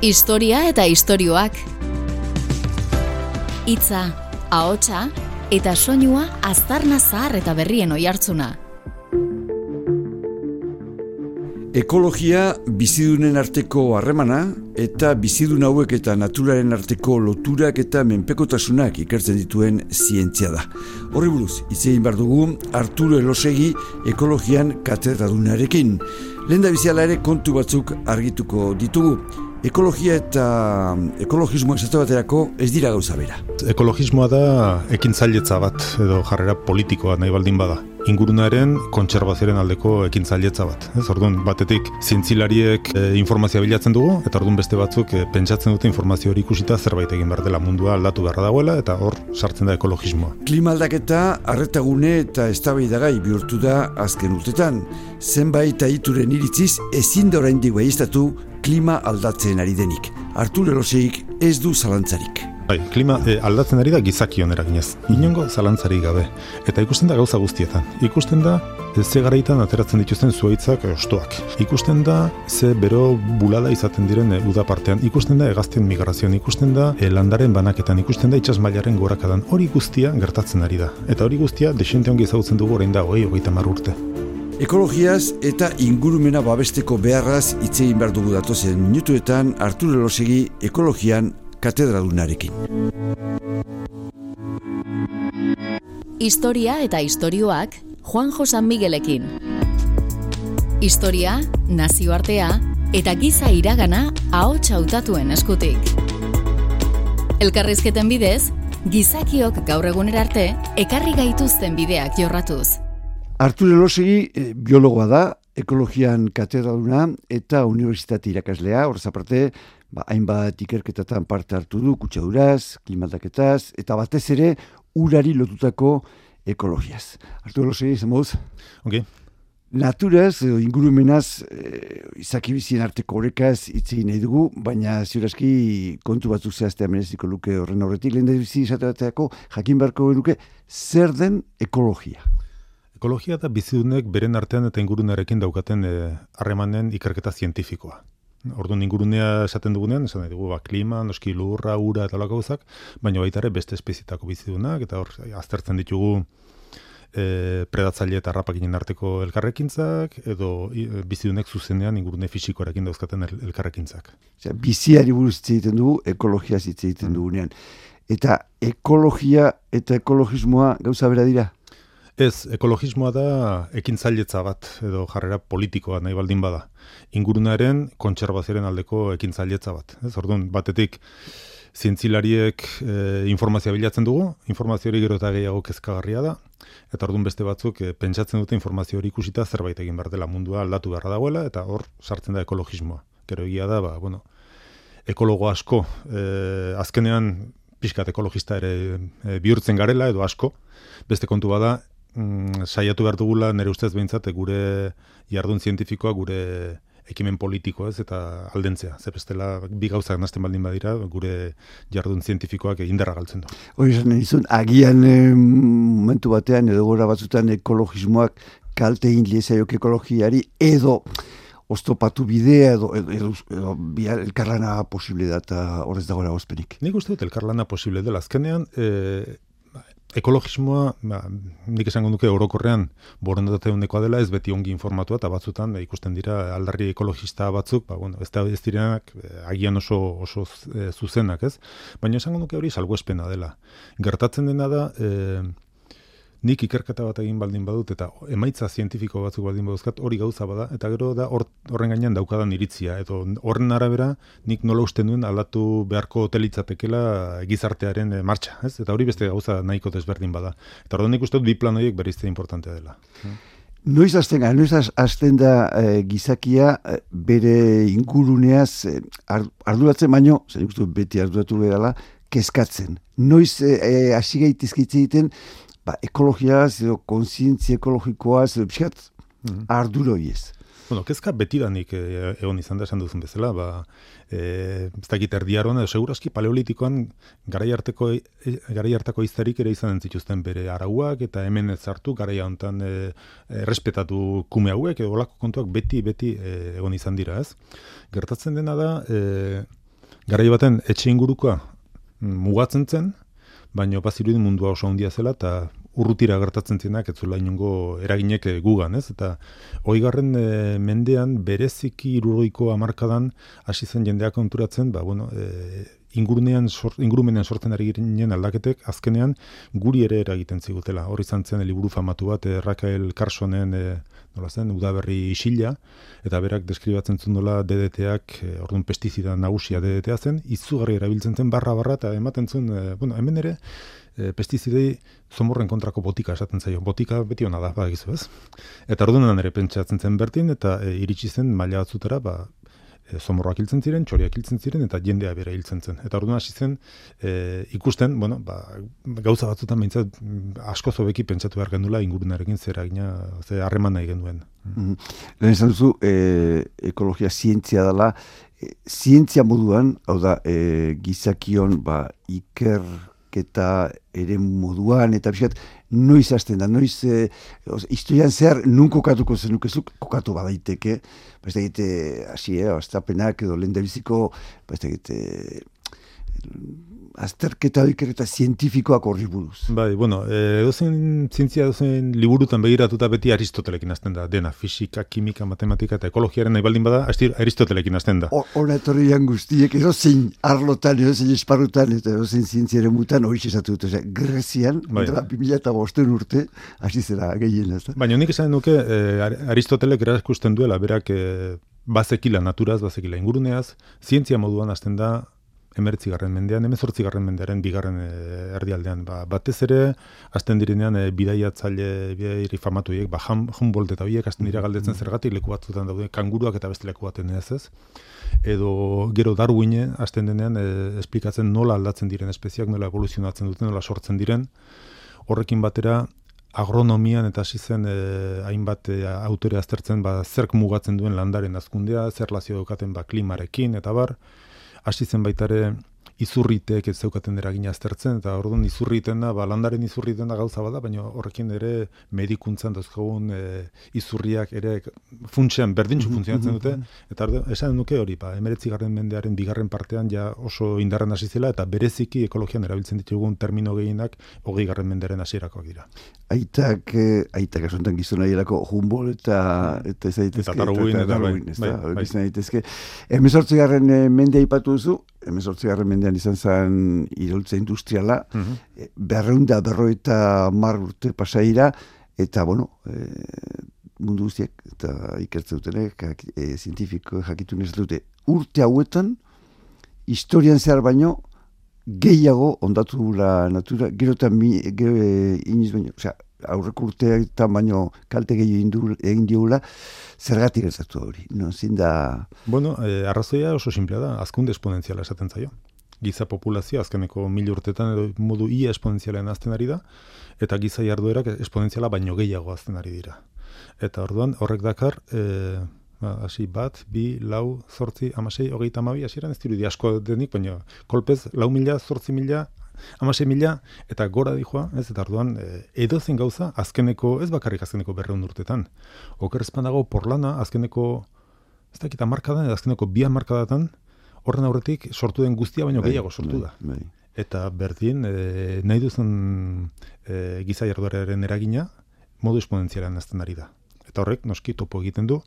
Historia eta istorioak. Hitza, ahotsa eta soinua aztarna zahar eta berrien oihartzuna. Ekologia bizidunen arteko harremana eta bizidun hauek eta naturaren arteko loturak eta menpekotasunak ikertzen dituen zientzia da. Horri buruz, itzein bar dugu Arturo Elosegi ekologian katedradunarekin. Lehen da biziala ere kontu batzuk argituko ditugu. Ekologia eta ekologismo esate baterako ez dira gauza bera. Ekologismoa da ekintzailetza bat edo jarrera politikoa nahi baldin bada ingurunaren kontserbazioaren aldeko ekintzailetza bat. Ez orduan batetik zientzilariek e, informazioa bilatzen dugu eta orduan beste batzuk e, pentsatzen dute informazio hori ikusita zerbait egin behar dela mundua aldatu beharra dagoela eta hor sartzen da ekologismoa. Klima aldaketa arretagune eta eztabaidagai bihurtu da azken urtetan. Zenbait aituren iritziz ezin da oraindik klima aldatzen ari denik. Artur Eloseik ez du zalantzarik. Bai, klima e, aldatzen ari da gizakion eraginez. Inongo zalantzari gabe. Eta ikusten da gauza guztietan. Ikusten da ze garaitan ateratzen dituzten zuaitzak ostoak. Ikusten da ze bero bulada izaten diren e, uda partean. Ikusten da egazten migrazioan. Ikusten da e, landaren banaketan. Ikusten da itxas mailaren gorakadan. Hori guztia gertatzen ari da. Eta hori guztia desente ongi ezagutzen dugu orain da hoi hogeita urte. Ekologiaz eta ingurumena babesteko beharraz hitz behar dugu datozen minutuetan Arturo Losegi ekologian katedradunarekin. Historia eta istorioak Juan Josan Miguelekin. Historia, nazioartea eta giza iragana ahots hautatuen eskutik. Elkarrizketen bidez, gizakiok gaur egunera arte ekarri gaituzten bideak jorratuz. Artur Elosegi eh, biologoa da, ekologian katedraduna eta unibertsitate irakaslea, horrez aparte, ba, hainbat ikerketatan parte hartu du, kutsaduraz, klimaldaketaz, eta batez ere, urari lotutako ekologiaz. Artu Elosegi, zen moduz? Okay. Naturaz, ingurumenaz, e, izaki bizien arteko horrekaz hitz egin nahi dugu, baina ziurazki kontu batzuk zehaztea meneziko luke horren horretik, lehen da bizi izateateako jakin beharko genuke, zer den ekologia? Ekologia da bizidunek beren artean eta ingurunarekin daukaten eh, harremanen ikerketa zientifikoa. Orduan ingurunea esaten dugunean, esan dugu, ba, klima, noski lurra, ura eta lako gauzak, baina baita ere beste espezietako bizidunak, eta hor, aztertzen ditugu e, predatzaile eta rapakinen arteko elkarrekintzak, edo e, bizidunek zuzenean ingurune fisikoarekin dauzkaten el, elkarrekintzak. Osea, biziari buruz egiten dugu, ekologia hitz egiten dugunean. Eta ekologia eta ekologismoa gauza bera dira? Ez, ekologismoa da ekintzailetza bat edo jarrera politikoa nahi baldin bada. Ingurunaren kontserbazioaren aldeko ekintzailetza bat. Ez, orduan, batetik zientzilariek e, informazioa bilatzen dugu, informazio hori gero eta gehiago kezkagarria da, eta orduan beste batzuk e, pentsatzen dute informazio hori ikusita zerbait egin behar dela mundua aldatu beharra dagoela, eta hor sartzen da ekologismoa. Gero egia da, ba, bueno, ekologo asko, e, azkenean pixkat ekologista ere e, bihurtzen garela edo asko, beste kontu bada mm, saiatu behar dugula nire ustez behintzat gure jardun zientifikoa gure ekimen politiko ez eta aldentzea. Zer bestela bi gauzak nazten baldin badira gure jardun zientifikoak indarra galtzen du. Hori esan izun, agian momentu batean edo gora batzutan ekologismoak kalte egin liezaiok ekologiari edo oztopatu bidea edo, edo, edo, edo, edo elkarlana posible da eta horrez dagoela ospenik. Nik uste dut elkarlana posible dela. Azkenean, e, ekologismoa, ba, nik esango duke orokorrean borondatea undekoa dela, ez beti ongi informatua, eta batzutan e, ikusten dira aldarri ekologista batzuk, ba, bueno, ez da ez direnak e, agian oso, oso e, zuzenak, ez? Baina esango duke hori salguespena dela. Gertatzen dena da, e, nik ikerketa bat egin baldin badut eta emaitza zientifiko batzuk baldin baduzkat hori gauza bada eta gero da horren gainean daukadan iritzia edo horren arabera nik nola usten duen aldatu beharko hotelitzatekela gizartearen e, martxa, ez? Eta hori beste gauza nahiko desberdin bada. Eta orduan nik uste dut bi plan horiek berizte importantea dela. Noiz azten, noiz azten da e, gizakia e, bere inguruneaz e, arduratzen baino, zer beti arduratu berala, kezkatzen. Noiz hasi e, e, egiten ba, ekologia, edo konsientzia ekologikoa, edo pixat, mm -hmm. arduro hiez. Bueno, kezka betidanik eh, egon izan da esan duzun bezala, ba, e, ez dakit erdiaroan, edo seguraski paleolitikoan garai harteko, e, garai hartako izterik ere izan entzituzten bere arauak, eta hemen ez hartu, garai honetan e, respetatu kume hauek, edo olako kontuak beti, beti e, egon izan dira, ez? Gertatzen dena da, e, Garai baten etxe ingurukoa mm, mugatzen zen, baina bazirudin mundua oso handia zela eta urrutira gertatzen zenak ez zula inongo eraginek eh, gugan, ez? Eta hoi garren eh, mendean bereziki iruroiko amarkadan hasi zen jendeak konturatzen, ba, bueno, e, ingurunean sor, ingurumenean sortzen ari ginen aldaketek azkenean guri ere eragiten zigutela. Hor izan zen liburu famatu bat e, Raquel Carsonen e, nola zen udaberri isila eta berak deskribatzen zuen nola DDTak e, ordun pestizida nagusia DDTA zen izugarri erabiltzen zen barra barra eta ematen zuen e, bueno, hemen ere e, pestizidei zomorren kontrako botika esaten zaio. Botika beti hona da, badakizu ez. Eta orduan ere pentsatzen zen bertin, eta e, iritsi zen maila batzutera, ba, e, zomorroak hiltzen ziren, txoriak hiltzen ziren, eta jendea bera hiltzen zen. Eta orduan hasi zen e, ikusten, bueno, ba, gauza batzutan behintzat asko zobeki pentsatu behar gendula ingurunarekin zera gina, ze harreman nahi genduen. Mm Lehen esan duzu, e, ekologia zientzia dela, e, zientzia moduan, hau da, e, gizakion, ba, iker eta ere moduan, eta biskat, noiz hasten da, noiz, e, historian zehar, nun kokatuko zenukezuk, kokatu badaiteke, ba, ez da egite, hasi, eh, edo lehen biziko, ba, ez da azterketa ikerketa zientifikoak horri buruz. Bai, bueno, e, dozen zientzia dozen liburutan begiratuta beti Aristotelekin azten da, dena, fisika, kimika, matematika eta ekologiaren nahi baldin bada, Aristotelekin azten da. Hora etorri guztiek, edo zein arlotan, edo zein esparrutan, edo zein zientziaren mutan, hori esatu dut, ose, Grezian, bai. bimila eta bosten urte, hasi zera gehien ez Baina honik esan duke, e, Aristotelek erakusten duela, berak, e, bazekila naturaz, bazekila inguruneaz, zientzia moduan azten da, emeretzi garren mendean, emezortzi garren mendearen bigarren e, erdialdean. Ba, batez ere, azten direnean, e, bidaiatzaile bidairi famatu hiek, ba, Humboldt eta biek, azten dira galdetzen mm-hmm. zergatik leku batzutan daude, kanguruak eta beste leku baten ez ez. Edo gero Darwine, azten denean, e, esplikatzen nola aldatzen diren espeziak, nola evoluzionatzen duten, nola sortzen diren. Horrekin batera, agronomian eta hasi zen e, hainbat e, autore aztertzen ba, zerk mugatzen duen landaren azkundea, zer lazio dukaten ba, klimarekin eta bar, hasi zen baitare izurritek ez zeukaten eragina aztertzen, eta orduan izurriten da, ba, landaren izurriten da gauza bada, baina horrekin ere medikuntzan dazkogun e, izurriak ere funtsean berdintxu funtzionatzen dute, eta orduan, esan nuke hori, ba, emeretzi garren mendearen bigarren partean ja oso indarren hasi zela, eta bereziki ekologian erabiltzen ditugun termino gehienak hogei garren mendearen hasierakoak dira. Aitak, eh, aitak asuntan gizona hilako jumbol eta eta ez daitezke. Eta targuin, eta bai, bai, bai. Gizona daitezke. Hemezortzi garren eh, mendea ipatu duzu, hemezortzi garren mendean izan zen iroltza industriala, mm -hmm. berreunda berroita mar urte pasaira, eta, bueno, e, mundu guztiak, eta ikertze dutenek, e, zientifiko jakitu dute, urte hauetan, historian zehar baino, gehiago ondatu la natura, gero eta mi, gero e, iniz baino, osea, aurreko urteetan baino kalte gehiago egin diogula, zergatik ez hori, no, zin da... Bueno, eh, arrazoia oso simplea da, azkunde esponentziala esaten zaio. Giza populazio, azkeneko mil urtetan edo modu ia esponentzialen azten ari da, eta giza jarduerak esponentziala baino gehiago azten ari dira. Eta orduan, horrek dakar, ba, hasi bat, bi, lau, zortzi, amasei, hogeita amabi, hasieran ez dirudi asko denik, baina kolpez, lau mila, zortzi mila, amasei mila, eta gora dihoa, ez, eta arduan, e, edo zen gauza, azkeneko, ez bakarrik azkeneko berreun urtetan. Oker ezpan dago, porlana, azkeneko, ez dakita markadan, azkeneko bi markadatan, horren aurretik sortu den guztia, baina bai, gehiago sortu bai, da. Bai. Eta berdin, e, nahi duzen e, giza jarduaren eragina, modu esponentzialen azten ari da. Eta horrek, noski, topo egiten du,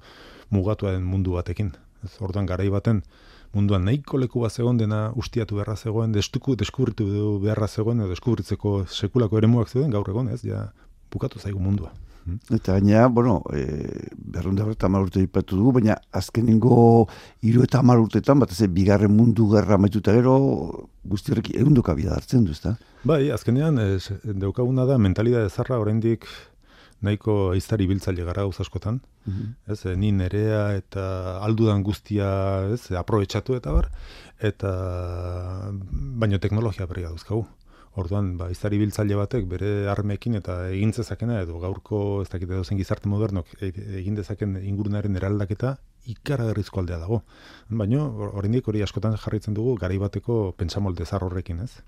mugatua den mundu batekin. Ez orduan garai baten munduan nahiko leku bat zegoen dena ustiatu beharra zegoen, destuku deskubritu beharra zegoen edo deskubritzeko sekulako eremuak zeuden gaur egon, ez? Ja bukatu zaigu mundua. Hmm? Eta gaina, bueno, e, berrunda berta urte ipatu dugu, baina azkenengo hiru eta hamar urtetan, bat ez bigarren mundu gerra maituta gero, guzti horrek egunduka bida hartzen du, ezta? Bai, azkenean, ez, daukaguna da, mentalidade zarra oraindik nahiko izari biltzaile gara gauz askotan, mm ez, eh, ni nerea eta aldudan guztia, ez, aprobetxatu eta bar, eta baino teknologia berri dauzkagu. Orduan, ba, izari biltzaile batek bere armekin eta egin dezakena edo gaurko ez dakite dozen gizarte modernok e, egin dezaken ingurunaren eraldaketa ikaragarrizko aldea dago. Baina, oraindik hori askotan jarraitzen dugu garaibateko pentsamolde zar horrekin, ez?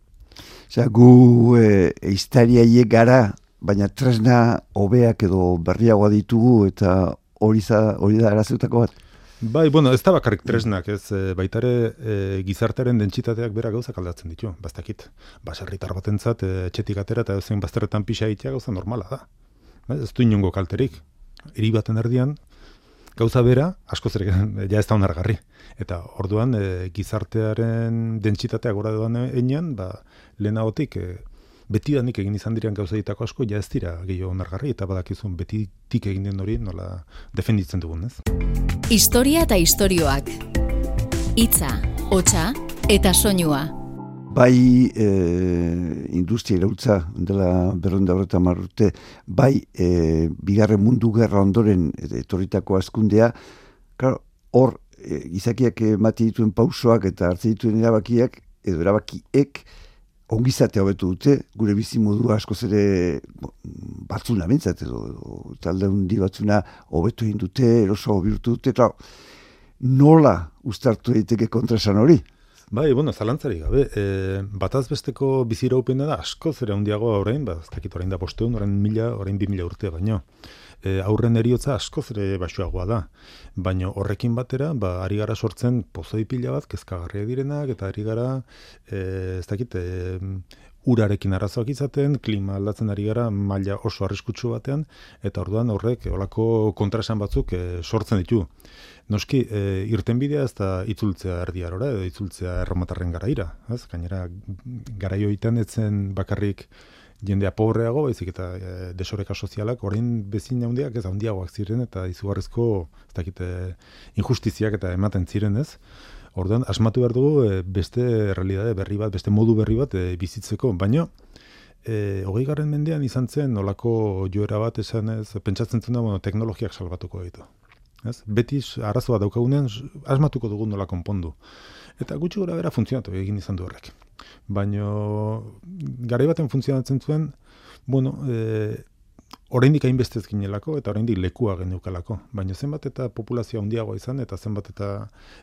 Osea, gu e, gara baina tresna hobeak edo berriagoa ditugu eta hori za hori da arazeutako bat. Bai, bueno, ez da bakarrik tresnak, ez, e, baitare e, gizartearen dentsitateak bera gauzak aldatzen ditu, bastakit. Baserritar batentzat, e, atera eta zen bazterretan pixa egitea gauza normala da. Ez du inongo kalterik. Iri baten erdian, gauza bera, asko zer ja ez da onargarri. Eta orduan, e, gizartearen dentsitateak gora duan enean, ba, lehenagotik, e, betidanik egin izan diren gauza ditako asko, ja ez dira gehiago onargarri, eta badakizun betitik egin den hori nola defenditzen dugun, ez? Historia eta istorioak. Hitza, hotsa eta soinua. Bai e, industria irautza dela berronda horreta marrute, bai e, bigarren mundu gerra ondoren etorritako askundea, hor e, gizakiak mati dituen pausoak eta hartze dituen erabakiak, edo erabakiek, ongizate hobetu dute, gure bizi modua asko zere batzuna bintzat edo, talde hundi batzuna hobetu egin dute, eroso birtu dute, eta nola ustartu daiteke kontrasan hori? Bai, bueno, zalantzari gabe, e, bataz besteko bizira da asko zera hundiago orain, ba, ez dakit orain da posteun, orain mila, orain bi mila urte, baino e, aurren eriotza asko zere baixoagoa da. Baina horrekin batera, ba, ari gara sortzen pozoi pila bat, kezkagarria direnak, eta ari gara, e, ez dakit, e, urarekin arazoak izaten, klima aldatzen ari gara maila oso arriskutsu batean, eta orduan horrek olako kontrasan batzuk e, sortzen ditu. Noski, e, irten bidea ez da itzultzea erdiarora, edo itzultzea erromatarren garaira. Ez? Gainera, garaio iten etzen bakarrik jendea pobreago, baizik eta e, desoreka sozialak, orain bezin handiak ez handiagoak ziren, eta izugarrizko, ez dakite, injustiziak eta ematen ziren ez. Orduan, asmatu behar dugu e, beste realidade berri bat, beste modu berri bat e, bizitzeko, baina e, hogei garren mendean izan zen nolako joera bat esan ez, pentsatzen zuen da, bueno, teknologiak salbatuko ditu. Ez? Beti arazoa daukagunean asmatuko dugu nola konpondu. Eta gutxi gora bera funtzionatu egin izan du horrek baino garai baten funtzionatzen zuen, bueno, e, oraindik hainbeste ez ginelako eta oraindik lekua geneukalako, baina zenbat eta populazioa handiagoa izan eta zenbat eta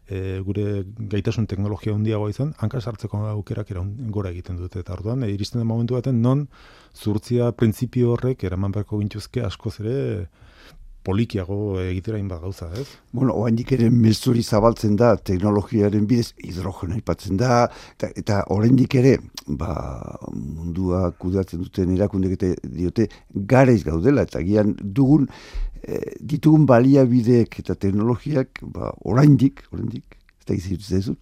e, gure gaitasun teknologia handiagoa izan, hanka sartzeko aukerak era gora egiten dute eta orduan e, iristen den momentu baten non zurtzia printzipio horrek eraman beharko gintuzke askoz ere polikiago egitera inba gauza, ez? Bueno, oa ere mezuri zabaltzen da, teknologiaren bidez, hidrogena ipatzen da, eta, eta oraindik ere, ba, mundua kudatzen duten erakundek eta diote, garaiz gaudela, eta gian dugun, e, ditugun baliabideek eta teknologiak, ba, oraindik, oraindik, ez da gizitu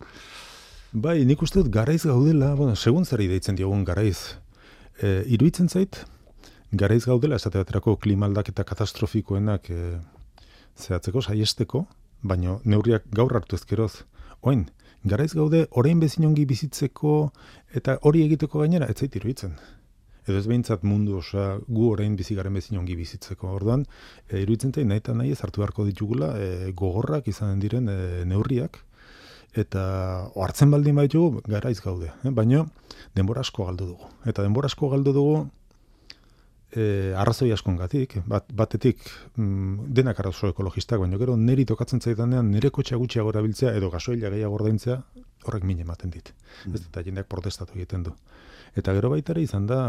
Bai, nik uste dut garaiz gaudela, bueno, segun zari deitzen diogun garaiz, e, iruitzen zait, garaiz gaudela esate baterako klima aldaketa katastrofikoenak e, zehatzeko saiesteko, baino neurriak gaur hartu ezkeroz. Oin, garaiz gaude orain bezin ongi bizitzeko eta hori egiteko gainera ez zait iruditzen. Edo ez behintzat mundu osa gu orain bizigaren bezin ongi bizitzeko. Orduan, e, iruditzen zain nahi eta nahi ez hartu beharko ditugula e, gogorrak izanen diren e, neurriak eta hartzen baldin baitugu garaiz gaude. Eh? Baina denbora asko galdu dugu. Eta denbora asko galdu dugu e, arrazoi askongatik, bat, batetik mm, denak arazo ekologistak, baina gero neri tokatzen zaitanean nire kotxe gutxiago erabiltzea edo gasoila gehiago ordaintzea horrek mine ematen dit. Mm. Ez eta jendeak protestatu egiten du. Eta gero baitare izan da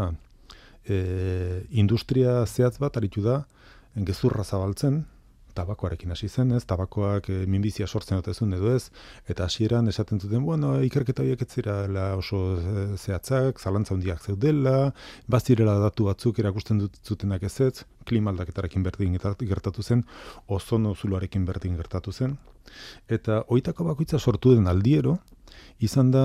e, industria zehatz bat aritu da gezurra zabaltzen, tabakoarekin hasi zen, ez? Tabakoak e, minbizia sortzen dut ezun edo ez, eta hasieran esaten zuten, bueno, ikerketa horiek ez zira oso eh, zehatzak, zalantza hundiak zeudela, bazirela datu batzuk erakusten dut zutenak ez ez, klimaldaketarekin berdin gertatu zen, ozono zuluarekin berdin gertatu zen, eta oitako bakoitza sortu den aldiero, izan da,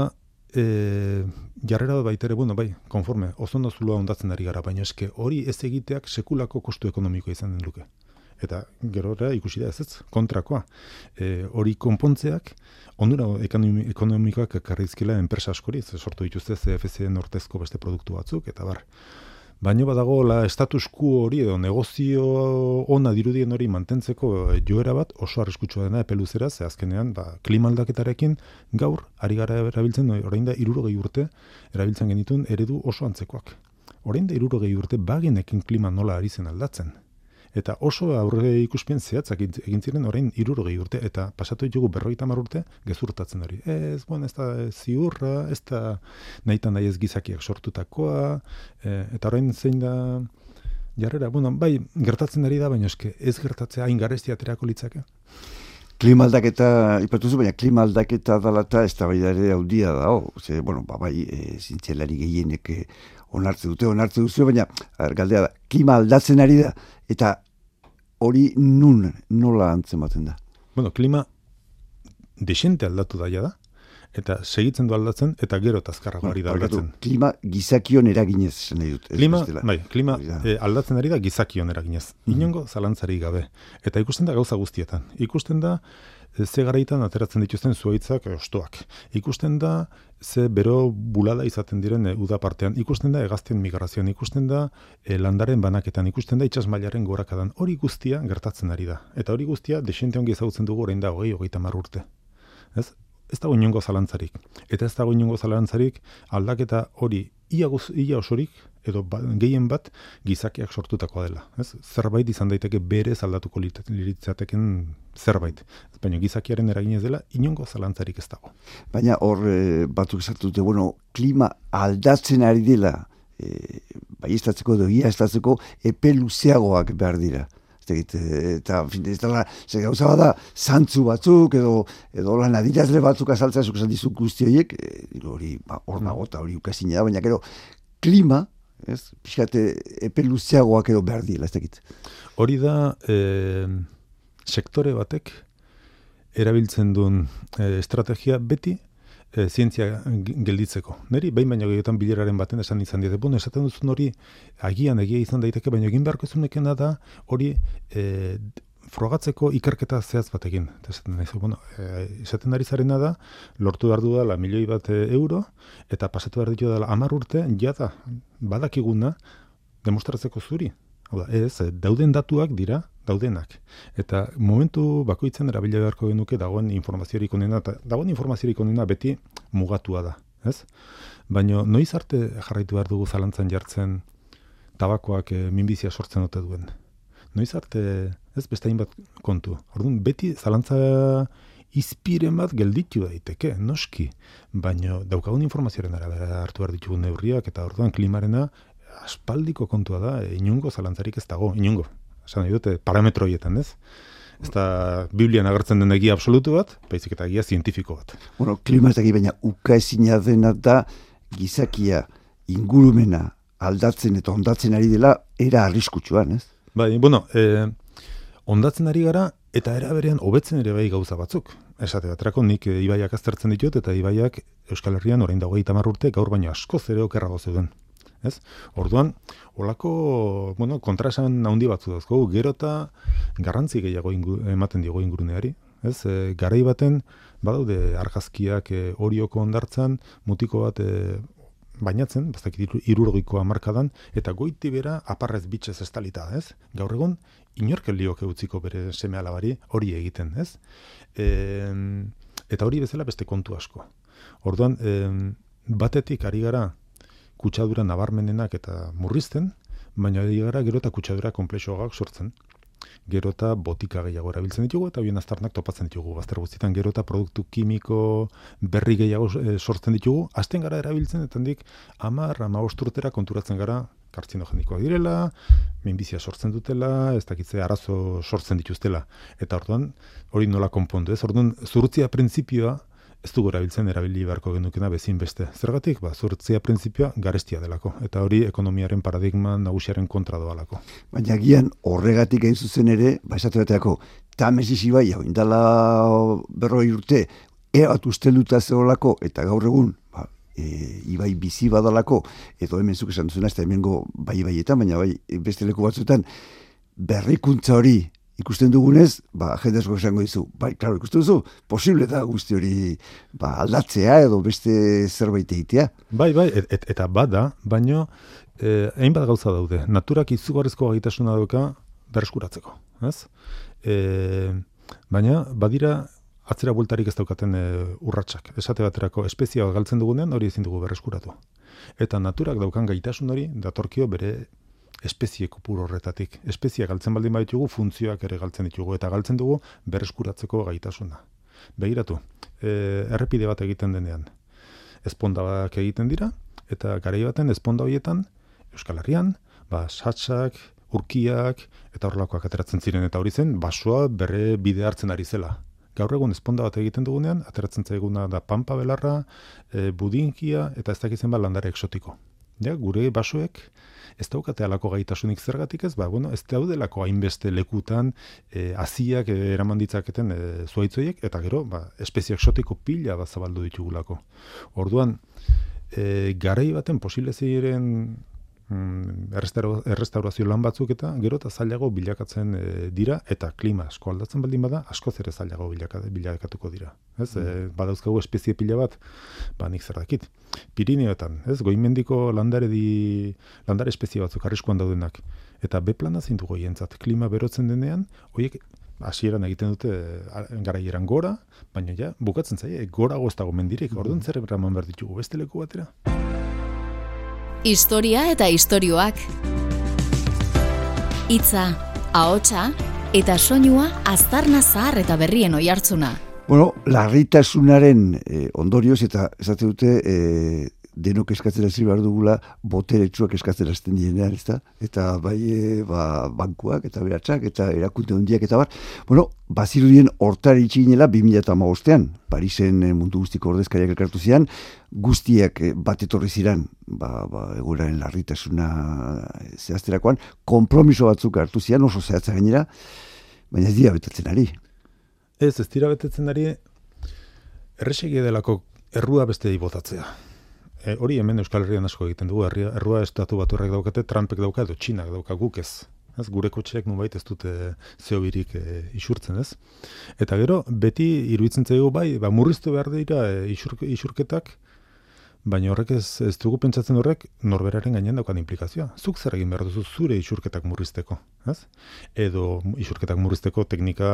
e, jarrera baitere, bueno, bai, konforme, ozono zulua ondatzen ari gara, baina eske hori ez egiteak sekulako kostu ekonomikoa izan den luke eta gero ikusi da ez ez, kontrakoa. E, hori konpontzeak, ondura ekonomikoak karrizkila enpresa askori, ez sortu dituzte CFC nortezko beste produktu batzuk, eta bar. Baina badago la status quo hori edo negozio ona dirudien hori mantentzeko joera bat oso arriskutsua dena epeluzera, ze azkenean ba, klima aldaketarekin gaur ari gara erabiltzen, orain da irurogei urte erabiltzen genitun eredu oso antzekoak. Orain da irurogei urte baginekin klima nola ari zen aldatzen eta oso aurre ikuspien zehatzak egin ziren orain 60 urte eta pasatu ditugu 50 urte gezurtatzen hori. Ez, bueno, ez da ziurra, ez da nahitan nahi ez gizakiak sortutakoa, e, eta orain zein da jarrera, bueno, bai, gertatzen ari da, baina eske ez gertatzea hain garesti aterako litzake. Klima aldaketa, ipatuzu, baina klima aldaketa dalata ez da ere haudia da, oh, ze, bueno, ba, bai, e, zintzelari gehienek e, onartze dute, onartze duzu, baina, galdea da, klima aldatzen ari da, eta hori nun, nola antzematen da? Bueno, klima desente aldatu daia da, eta segitzen du aldatzen, eta gero tazkarra ari da aldatzen. Klima gizakion eraginez, nahi dut. Klima, bai, klima e, aldatzen ari da gizakion eraginez. Mm Inongo zalantzari gabe. Eta ikusten da gauza guztietan. Ikusten da, e, ze garaitan ateratzen dituzten zuaitzak ostoak. Ikusten da, ze bero bulada izaten diren e, uda partean. Ikusten da, egazten migrazioan. Ikusten da, e, landaren banaketan. Ikusten da, itxas mailaren gorakadan. Hori guztia gertatzen ari da. Eta hori guztia, desente ongi ezagutzen dugu orain da, hogei, hogeita urte. Ez? Ez dago inongo zalantzarik. Eta ez dago inongo zalantzarik aldaketa hori ia, guz, ia osorik, edo ba, gehien bat gizakiak sortutakoa dela. Ez? Zerbait izan daiteke bere zaldatuko liritzateken zerbait. Baina gizakiaren eraginez dela, inongo zalantzarik ez dago. Baina hor e, batzuk esatu bueno, klima aldatzen ari dela, e, bai edo ia estatzeko epe luzeagoak behar dira eta fin, ez dela, ze gauza bada, zantzu batzuk, edo, edo lan adirazle batzuk azaltzea zuk dizuk guzti horiek, e, hori, ba, hor nago, eta hori ukazina da, baina gero, klima, ez, pixkate, epe luzeagoak edo behar dira, ez dakit. Hori da, e, sektore batek, erabiltzen duen e, estrategia beti, e, zientzia gelditzeko. Neri, behin baino gehiotan bileraren baten esan izan dira. Bueno, esaten duzun hori, agian egia izan daiteke, baina egin beharko zunekena da, hori e, frogatzeko ikerketa zehaz batekin. Esaten, nahi, bueno, e, esaten ari zarena da, lortu behar du dela milioi bat euro, eta pasatu behar ditu dela amar urte, jada, badakiguna, demostratzeko zuri. Hau da, ez, dauden datuak dira, daudenak. Eta momentu bakoitzen erabila beharko genuke dagoen informaziorik onena, eta dagoen informaziorik onena beti mugatua da, ez? Baina noiz arte jarraitu behar dugu zalantzan jartzen tabakoak e, minbizia sortzen dute duen. Noiz arte, ez, beste bat kontu. Orduan, beti zalantza izpiren bat gelditu daiteke, noski. Baina daukagun informazioaren arabera hartu behar ditugu neurriak, eta orduan klimarena aspaldiko kontua da, inungo zalantzarik ez dago, inungo esan nahi dute, parametroietan, ez? Ez da, Biblian agertzen den egia absolutu bat, baizik eta egia zientifiko bat. Bueno, klima ez baina uka ezina dena da gizakia ingurumena aldatzen eta ondatzen ari dela era arriskutsuan, ez? Bai, bueno, eh, ondatzen ari gara eta era berean hobetzen ere bai gauza batzuk. Esate baterako nik e, ibaiak aztertzen ditut eta ibaiak Euskal Herrian orain dago urte gaur baino asko zere okerrago zeuden ez? Orduan, olako, bueno, kontrasan handi batzu dazko, gero eta garrantzi gehiago ematen diego inguruneari, ez? E, garai baten, badaude argazkiak e, orioko ondartzan, mutiko bat e, bainatzen, bazakit irurgikoa markadan, eta goiti bera aparrez bitxez estalita, ez? Gaur egun, inorke lioke utziko bere seme alabari hori egiten, ez? E, eta hori bezala beste kontu asko. Orduan, e, batetik ari gara kutsadura nabarmenenak eta murrizten, baina gara gero eta kutsadura komplexoak sortzen. Gero eta botika gehiago erabiltzen ditugu eta bien aztarnak topatzen ditugu. Bazter guztietan gero eta produktu kimiko berri gehiago e, sortzen ditugu. Azten gara erabiltzen eta handik amar, ama osturtera konturatzen gara kartzinogenikoak direla, minbizia sortzen dutela, ez dakitze arazo sortzen dituztela. Eta orduan, hori nola konpondu, ez? Orduan, zurtzia printzipioa ez dugu erabiltzen erabili beharko genukena bezin beste. Zergatik, ba, zurtzia printzipioa garestia delako, eta hori ekonomiaren paradigma nagusiaren kontra doalako. Baina gian horregatik egin zuzen ere, ba, esatu bateako, tamesi zibai, hau indala berroi urte, ea bat usteluta zeolako, eta gaur egun, ba, e, ibai bizi badalako, edo hemen zuk esan duzuna, ez da hemengo bai baietan, baina bai beste leku batzuetan, berrikuntza hori ikusten dugunez, ba, jendezko esango dizu, bai, klaro, ikusten duzu, posible da guzti hori ba, aldatzea edo beste zerbait egitea. Bai, bai, et, eta bada, baino, eh, hainbat gauza daude, naturak izugarrizko gaitasuna dauka berreskuratzeko, ez? Eh, baina, badira, atzera bultarik ez daukaten e, urratsak. Esate baterako, espezia galtzen dugunean, hori ezin dugu berreskuratu. Eta naturak daukan gaitasun hori, datorkio bere espezie kopur horretatik. Espeziak galtzen baldin baditugu, funtzioak ere galtzen ditugu, eta galtzen dugu berreskuratzeko gaitasuna. Begiratu, e, errepide bat egiten denean, espondak egiten dira, eta garai baten esponda horietan, Euskal Herrian, ba, satsak, urkiak, eta horrelakoak ateratzen ziren, eta hori zen, basoa berre bide hartzen ari zela. Gaur egun esponda bat egiten dugunean, ateratzen zaiguna da pampa belarra, e, budinkia eta ez dakitzen ba landare eksotiko. Ja, gure basoek ez daukate alako gaitasunik zergatik ez, ba, bueno, ez daudelako hainbeste lekutan e, aziak e, eraman ditzaketen e, zuaitzoiek, eta gero, ba, espezie eksotiko pila bat zabaldu ditugulako. Orduan, e, garai baten posible ziren errestaurazio lan batzuk eta gero eta zailago bilakatzen e, dira eta klima asko aldatzen baldin bada asko zere zailago bilakatuko dira. Ez, mm. e, badauzkagu espezie pila bat, ba nik zer dakit. Pirineoetan, ez, goimendiko landare di, landare espezie batzuk arriskuan daudenak. Eta be plana zintu goientzat, klima berotzen denean, horiek hasieran egiten dute garaieran gora, baina ja, bukatzen zaie, gora goztago mendirik, mm. orduan zer eraman behar ditugu, beste leku batera. Historia eta istorioak. Itza, ahotsa eta soinua aztarna zahar eta berrien oihartzuna. Bueno, larritasunaren eh, ondorioz eta esate dute eh, denok eskatzen hasi behar dugula boteretsuak eskatzen hasten dienean, ezta? Eta bai e, ba, bankuak eta beratsak eta erakunde hondiak eta bar. Bueno, bazirudien hortari itxinela 2015ean, Parisen e, mundu guztiko ordezkariak elkartu zian, guztiak e, bat etorri ziran, ba, ba eguraren larritasuna zehazterakoan, kompromiso batzuk hartu zian oso zehatza gainera, baina ez dira betetzen ari. Ez, ez dira betetzen ari, erresegia delako errua beste botatzea e, hori hemen Euskal Herrian asko egiten dugu, herria, errua estatu bat horrek daukate, Trumpek dauka edo Txinak dauka guk ez. Ez, gure kotxeak nubait ez dute zeobirik e, isurtzen ez. Eta gero, beti iruditzen zaigu bai, ba, murriztu behar dira e, isurketak, Baina horrek ez, ez dugu pentsatzen horrek norberaren gainean daukan implikazioa. Zuk zer egin behar duzu zure isurketak murrizteko, ez? Edo isurketak murrizteko teknika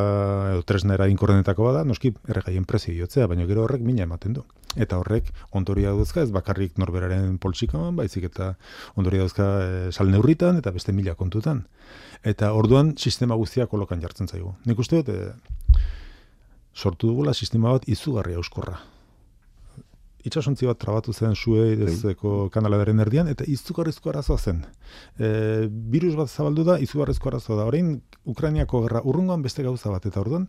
edo tresna eraginkorrenetako bada, noski erregaien prezio jotzea, baina gero horrek mina ematen du. Eta horrek ondoria duzka ez bakarrik norberaren poltsikoan, baizik eta ondoria duzka e, sal neurritan eta beste mila kontutan. Eta orduan sistema guztia kolokan jartzen zaigu. Nik uste dut, e, sortu dugula sistema bat izugarria euskorra itxasontzi bat trabatu zen sue dezeko bai. kanalaren erdian, eta izugarrizko arazoa zen. E, virus bat zabaldu da, izugarrizko arazoa da. Horein, Ukrainiako gerra urrungoan beste gauza bat, eta orduan,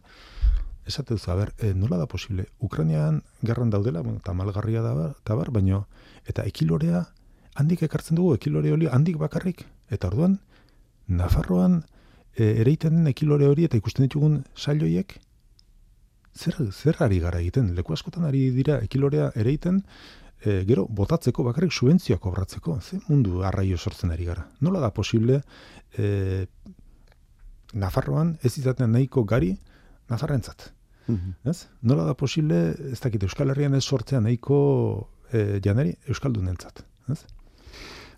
esate duzu, ber, e, nola da posible? Ukrainian gerran daudela, bueno, tamalgarria da, eta bar, baino, eta ekilorea, handik ekartzen dugu, ekilore hori handik bakarrik, eta orduan, Nafarroan, e, ereiten den ekilore hori, eta ikusten ditugun sailoiek, zer, zer ari gara egiten, leku askotan ari dira ekilorea ere egiten, e, gero, botatzeko bakarrik subentzioak kobratzeko, ze mundu arraio sortzen ari gara. Nola da posible, e, Nafarroan ez izaten nahiko gari Nafarrentzat. Mm ez? Nola da posible, ez dakit, Euskal Herrian ez sortzea nahiko e, janari Euskaldunentzat. Ez?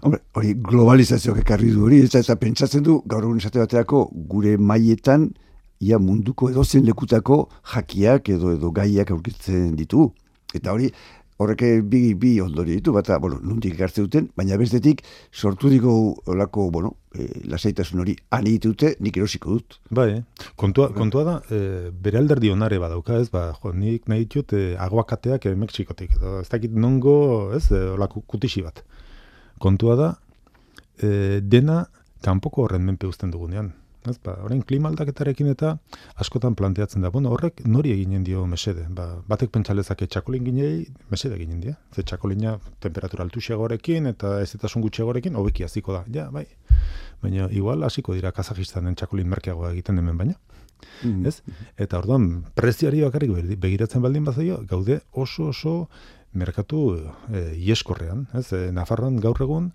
Hombre, hori globalizazioak ekarri du hori, ez eta pentsatzen du, gaur egun esate baterako, gure maietan, ia munduko edozen lekutako jakiak edo edo gaiak aurkitzen ditu. Eta hori, horrek bi, bi ondori ditu, bata, bueno, nuntik ikartze duten, baina bestetik sortu diko olako, bueno, e, lasaitasun hori ani ditute, nik erosiko dut. Bai, kontua, kontua da, e, bere alderdi onare badauka, ez, ba, jo, nik nahi ditut e, aguakateak e, Mexikotik, edo, ez dakit nongo, ez, e, olako kutixi bat. Kontua da, e, dena kanpoko horren menpe uzten dugunean. Ez, ba, orain klima aldaketarekin eta askotan planteatzen da. Bueno, horrek nori eginen dio mesede. Ba, batek pentsalezak txakolin ginei mesede eginen dio. Ze txakolina temperatura altuxiagorekin eta ez eta gutxiagorekin hobeki hasiko da. Ja, bai. Baina igual hasiko dira Kazajistanen txakolin merkeagoa egiten hemen baina. Mm Ez? Eta orduan preziari bakarrik begiratzen baldin bazaio, gaude oso oso merkatu e, ieskorrean, ez? E, Nafarroan gaur egun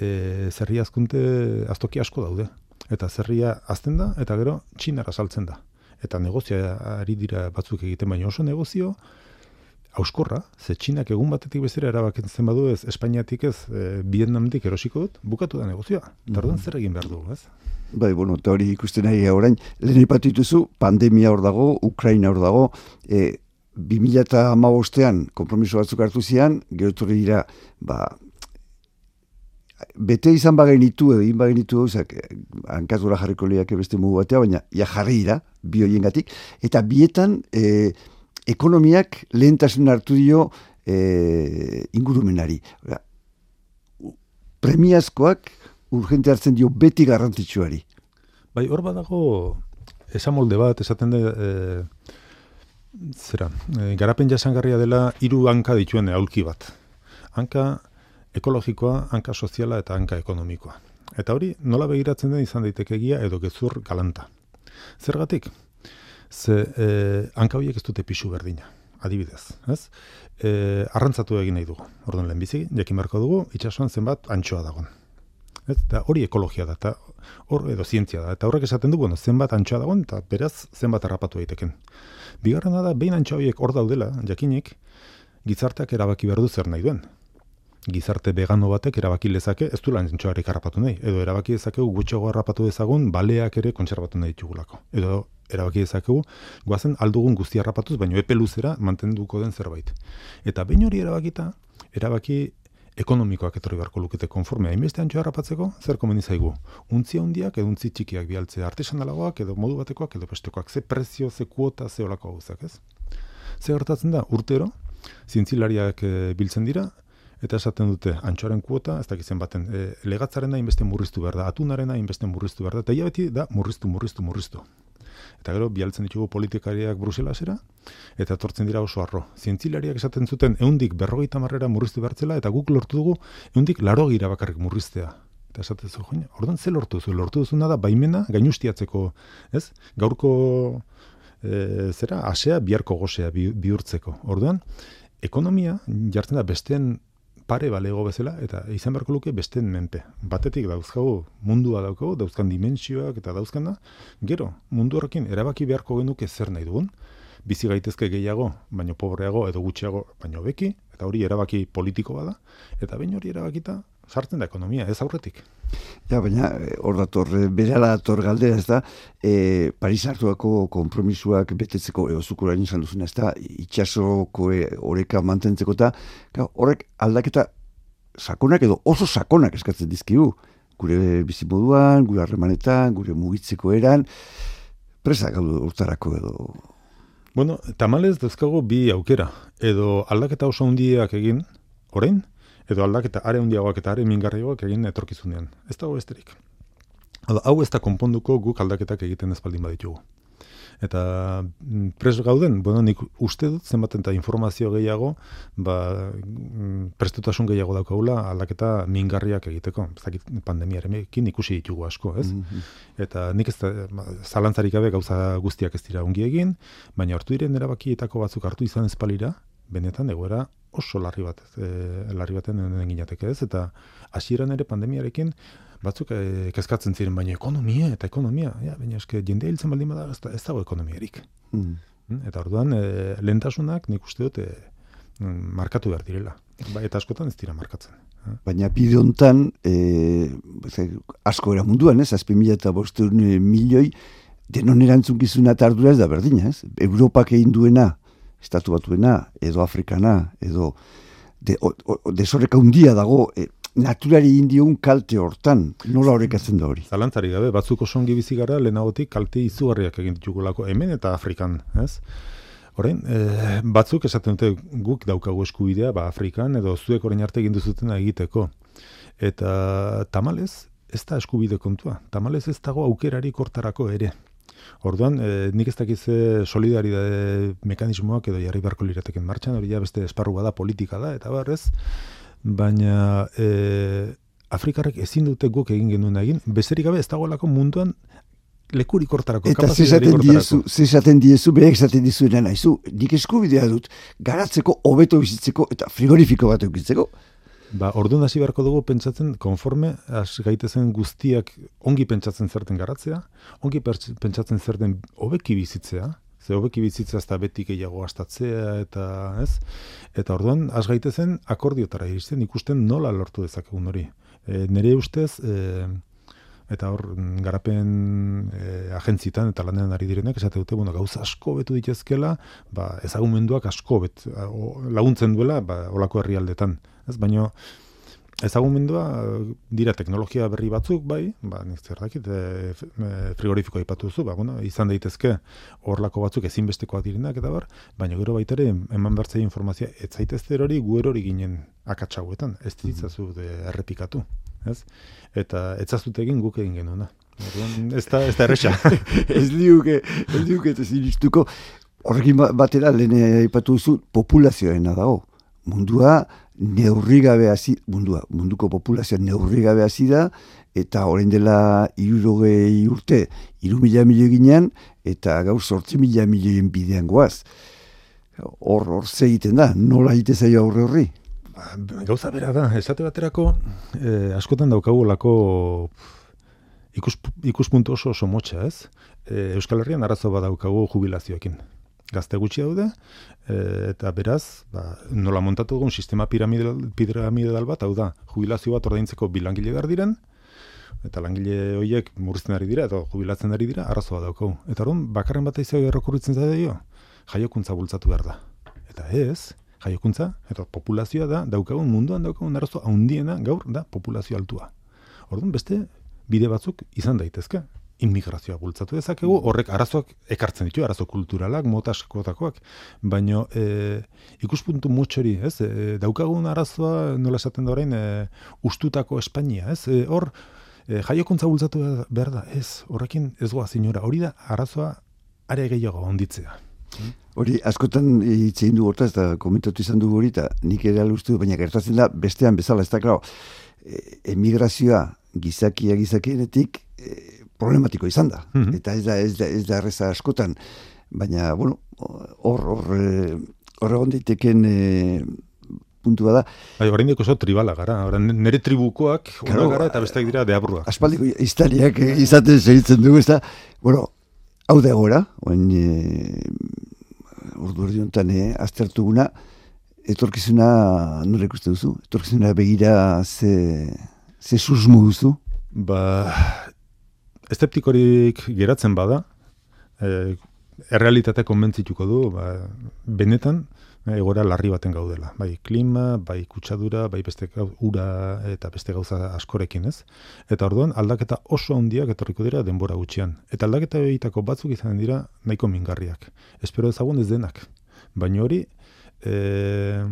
e, zerri azkunte aztoki asko daude eta zerria azten da, eta gero txinara saltzen da. Eta negozia ari dira batzuk egiten, baina oso negozio, auskorra, ze txinak egun batetik bezera erabakitzen badu ez, Espainiatik ez, e, Vietnamdik erosiko dut, bukatu da negozioa. Eta mm zer egin behar du, ez? Bai, bueno, eta hori ikusten nahi orain, lehen ipatituzu, pandemia hor dago, Ukraina hor dago, e, 2000 eta kompromiso batzuk hartu zian, gerotorri dira, ba, bete izan bagenitu egin bagenitu gauzak hankazura jarriko lehiak beste mugu batea, baina ja jarri dira, bi gatik, eta bietan e, ekonomiak lehentasun hartu dio e, ingurumenari. Premiazkoak urgente hartzen dio beti garrantzitsuari. Bai, hor badago esamolde bat, esaten da, e, zera, e, garapen jasangarria dela hiru hanka dituen aulki bat. Hanka ekologikoa, hanka soziala eta hanka ekonomikoa. Eta hori, nola begiratzen den izan daitekegia edo gezur galanta. Zergatik? Ze e, hanka horiek ez dute pixu berdina, adibidez. Ez? E, arrantzatu egin nahi dugu. Orduan lehen bizi, jakin beharko dugu, itxasuan zenbat antxoa dagoen. Ez? Eta hori ekologia da, eta hor edo zientzia da. Eta horrek esaten du, bueno, zenbat antxoa dagoen, eta beraz zenbat harrapatu daiteken. Bigarrena da, behin antxoa horiek hor daudela, jakinik, gizarteak erabaki behar du zer nahi duen. Gizarte vegano batek erabaki lezake, ez du lan antxoarik harrapatu nahi. Edo erabaki dezakegu gutxego harrapatu dezagun, baleak ere kontserbatu nahi ditugulako. Edo erabaki dezakegu, guazen aldugun guzti harrapatuz, baino epe luzera mantenduko den zerbait. Eta behin hori erabakita, erabaki ekonomikoak etorri beharko lukete konforme hainbeste antxo harrapatzeko, zer komeni zaigu? Untzi handiak edo untzi txikiak bialtzea artesanalagoak edo modu batekoak edo bestekoak, ze prezio, ze kuota, ze olako gauzak, ez? Ze gertatzen da, urtero, zintzilariak e, biltzen dira, eta esaten dute antxoaren kuota, ez dakizen baten, e, legatzaren da inbeste murriztu behar da, atunaren da inbeste murriztu behar da, eta beti da murriztu, murriztu, murriztu. Eta gero, bialtzen ditugu politikariak Bruselasera, eta etortzen dira oso arro. Zientzilariak esaten zuten, eundik berrogeita marrera murriztu behartzela, eta guk lortu dugu, eundik laro gira bakarrik murriztea. Eta esaten zu, joan, orduan ze lortu zu? Lortu duzuna da, baimena, gainustiatzeko, ez? Gaurko, e, zera, asea, biharko gozea bihurtzeko. Orduan, ekonomia, jartzen da, besteen pare balego bezala eta izan beharko luke beste menpe. Batetik dauzkagu mundua daukagu, dauzkan dimensioak eta dauzkana, gero mundu horrekin erabaki beharko genuke zer nahi dugun, bizi gaitezke gehiago, baino pobreago edo gutxiago, baino beki, eta hori erabaki politiko bada, eta baino hori erabakita sartzen da ekonomia, ez aurretik. Ja, baina eh, hor dator, eh, berala dator galdera ez da, e, Paris hartuako kompromisuak betetzeko, eo zukurain izan duzuna ez da, itxasoko horreka mantentzeko eta horrek aldaketa sakonak edo oso sakonak eskatzen dizkigu, gure bizimoduan, gure harremanetan, gure mugitzeko eran, presak hau urtarako edo... Bueno, tamalez dezkago bi aukera, edo aldaketa oso hundiak egin, orain, edo aldaketa are handiagoak eta are mingarriagoak egin etorkizunean. Ez dago besterik. Hau ez da konponduko guk aldaketak egiten ezpaldin baditugu. Eta mm, pres gauden, bueno, nik uste dut zenbaten eta informazio gehiago, ba, mm, prestutasun gehiago daukagula aldaketa mingarriak egiteko. Zakit pandemiarekin ikusi ditugu asko, ez? Mhm. Eta nik ez da, ba, zalantzarik gabe gauza guztiak ez dira ongi egin, baina hartu diren erabakietako batzuk hartu izan ezpalira, benetan egoera oso larri bat, e, larri baten den ginateke ez, eta hasieran ere pandemiarekin batzuk e, kezkatzen ziren, baina ekonomia eta ekonomia, ja, baina eske jende hiltzen baldin bada ez, ez dago ekonomiarik. Mm. eta orduan, e, lehentasunak nik uste dut e, markatu behar direla. Ba, eta askotan ez dira markatzen. Baina bide honetan, e, asko era munduan, ez, azpi mila eta milioi, denon erantzun gizuna eta ardura ez da berdina, ez? Europak egin duena, estatu batuena, edo afrikana, edo de, desoreka undia dago, e, naturari indion kalte hortan, nola horrekatzen da hori? Zalantzari gabe, batzuk osongi bizi gara, lehenagotik kalte izugarriak egin ditugulako, hemen eta Afrikan, ez? Horein, e, batzuk esaten dute guk daukagu eskubidea, ba, Afrikan, edo zuek orain arte egin duzuten egiteko. Eta tamalez, ez da eskubide kontua. Tamalez ez dago aukerari kortarako ere. Orduan, e, nik ez dakiz solidaridade mekanismoak edo jarri beharko lirateken martxan, hori ja beste esparru bada politika da, eta barrez, baina e, Afrikarrek ezin dute guk egin genuen egin, bezerik gabe ez dagoelako munduan lekurik hortarako, Eta zezaten diezu, zezaten diezu, behek zezaten dizuena nahizu, nik eskubidea dut, garatzeko, hobeto bizitzeko, eta frigorifiko bat eukitzeko, Ba, orduan hasi beharko dugu pentsatzen, konforme, has gaitezen guztiak ongi pentsatzen zerten garatzea, ongi pentsatzen zerten hobeki bizitzea, ze hobeki bizitzea ez da beti gehiago astatzea, eta ez? Eta orduan, has gaitezen akordiotara iristen, ikusten nola lortu dezakegun hori. E, nere ustez, e, eta hor, garapen e, agentzitan eta lanean ari direnek, esate dute, bueno, gauza asko betu ditezkela, ba, ezagumenduak asko bet, laguntzen duela, ba, olako herrialdetan ez baino ezagumendua dira teknologia berri batzuk bai ba nik zer dakit e, e, frigorifikoa aipatu duzu ba bueno izan daitezke horlako batzuk ezinbestekoak direnak eta bar baina gero baita ere eman bertzei informazioa ez zaitezte hori erori ginen akatsauetan ez ditzazu de errepikatu ez eta etzazute egin guk egin genuena Ez da, ez da erresa. ez liuke, ez liuke, ez horrekin ba- batera lehen aipatu duzu populazioena dago. Mundua neurri gabe hasi, mundua, munduko populazioa neurri gabe hasi da, eta orain dela irurogei urte, iru mila milio ginean, eta gaur sortzi mila milioen bidean goaz. Hor, hor ze egiten da, nola egite zaio aurre horri? Ba, gauza bera da, esate baterako, eh, askotan daukagulako ikus, ikuspuntu oso oso motxa, ez? Eh, Euskal Herrian arazo badaukagu jubilazioekin. Gazte gutxi daude, eh, eta beraz, ba, nola montatu dugun sistema piramidal, piramidal bat, hau da, jubilazio bat ordaintzeko bilangile behar diren, eta langile horiek murrizten ari dira, eta jubilatzen ari dira, arazo bat daukagu. Eta orduan, bakarren bat izan errokurritzen zaio, jaiokuntza bultzatu behar da. Eta ez, jaiokuntza, eta populazioa da, daukagun munduan daukagun arazo handiena gaur da populazio altua. Orduan, beste bide batzuk izan daitezke. Immigrazioa bultzatu dezakegu, horrek arazoak ekartzen ditu, arazo kulturalak, mota askotakoak, baino e, ikuspuntu mutxori, ez, e, daukagun arazoa, nola esaten da orain, e, ustutako Espainia, ez, e, hor, e, jaiokuntza bultzatu behar da, ez, horrekin ez goa zinora, hori da arazoa are gehiago onditzea. Hori, askotan hitz egin du hortaz, eta komentatu izan dugu hori, eta nik ere alustu, baina gertatzen da, bestean bezala, ez da, klaro, e, emigrazioa gizakia gizakienetik e, problematiko izan da. Mhm. Eta ez da, ez da, ez da erreza askotan, baina, bueno, hor, hor, e, hor egon daiteken e, puntua da. Bai, oraindik oso tribala gara. Ora nere tribukoak Claro, gara eta besteak dira deabruak. Aspaldiko historiak eh, izaten segitzen dugu, ez da, bueno, hau da gora, oen, e, urdu erdi honetan, e, aztertuguna, etorkizuna, nola ikuste duzu? Etorkizuna begira ze, ze susmo duzu? Ba, eszeptikorik geratzen bada, e, errealitate konbentzituko du, ba, benetan, egoera larri baten gaudela. Bai klima, bai kutsadura, bai beste ura eta beste gauza askorekin, ez? Eta orduan aldaketa oso handiak etorriko dira denbora gutxian. Eta aldaketa horietako batzuk izan dira nahiko mingarriak. Espero ezagun ez denak. Baina hori, e,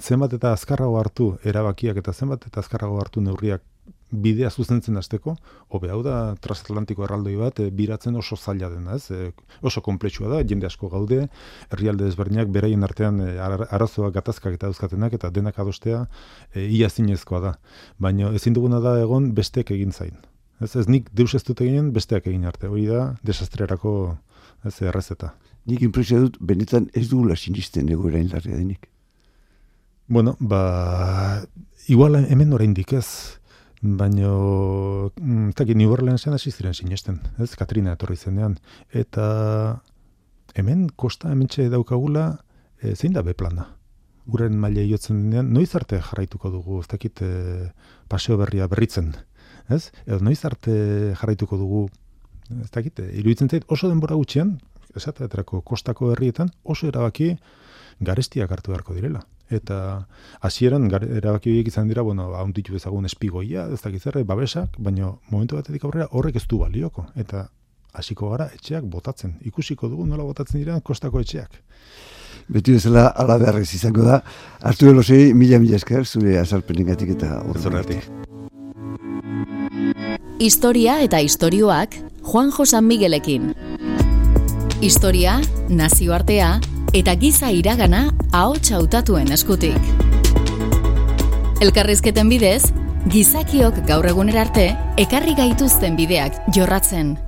zenbat eta azkarrago hartu erabakiak eta zenbat eta azkarrago hartu neurriak bidea zuzentzen hasteko, hobe hau da transatlantiko erraldoi bat, e, biratzen oso zaila dena, ez? E, oso konplexua da, jende asko gaude, herrialde desberdinak beraien artean e, ara- arazoak gatazkak eta dauzkatenak eta denak adostea e, ia zinezkoa da. Baina ezin duguna da egon besteek egin zain. Ez, ez nik deus ez dut eginen besteak egin arte. Hori da desastrerako ez errezeta. Nik impresio dut, benetan ez dugula sinisten egoera inlarria denik. Bueno, ba, igual hemen oraindik ez, baino, mm, ez dakit, New Orleansen hasi ziren sinesten, ez, Katrina etorri zenean, eta hemen kosta hementxe daukagula, e, zein da beplana? Uren maila jotzen denean, noiz arte jarraituko dugu, ez dakit, e, paseo berria berritzen, ez? Edo noiz arte jarraituko dugu, ez dakit, e, iruditzen zait, oso denbora gutxian, esateaterako kostako herrietan, oso erabaki garestiak hartu beharko direla. Eta hasieran erabaki horiek izan dira, bueno, hauntitu ezagun espigoia, ez dakit zer, babesak, baina momentu batetik aurrera horrek ez du balioko. Eta hasiko gara etxeak botatzen. Ikusiko dugu nola botatzen dira kostako etxeak. Beti bezala ala beharrez izango da. Artu elosei, mila mila esker, zure azalpenengatik eta Zergatik. Historia eta istorioak Juan Josan Miguelekin. Historia, nazioartea eta giza iragana ahots hautatuen eskutik. Elkarrizketen bidez, gizakiok gaur egunera arte ekarri gaituzten bideak jorratzen.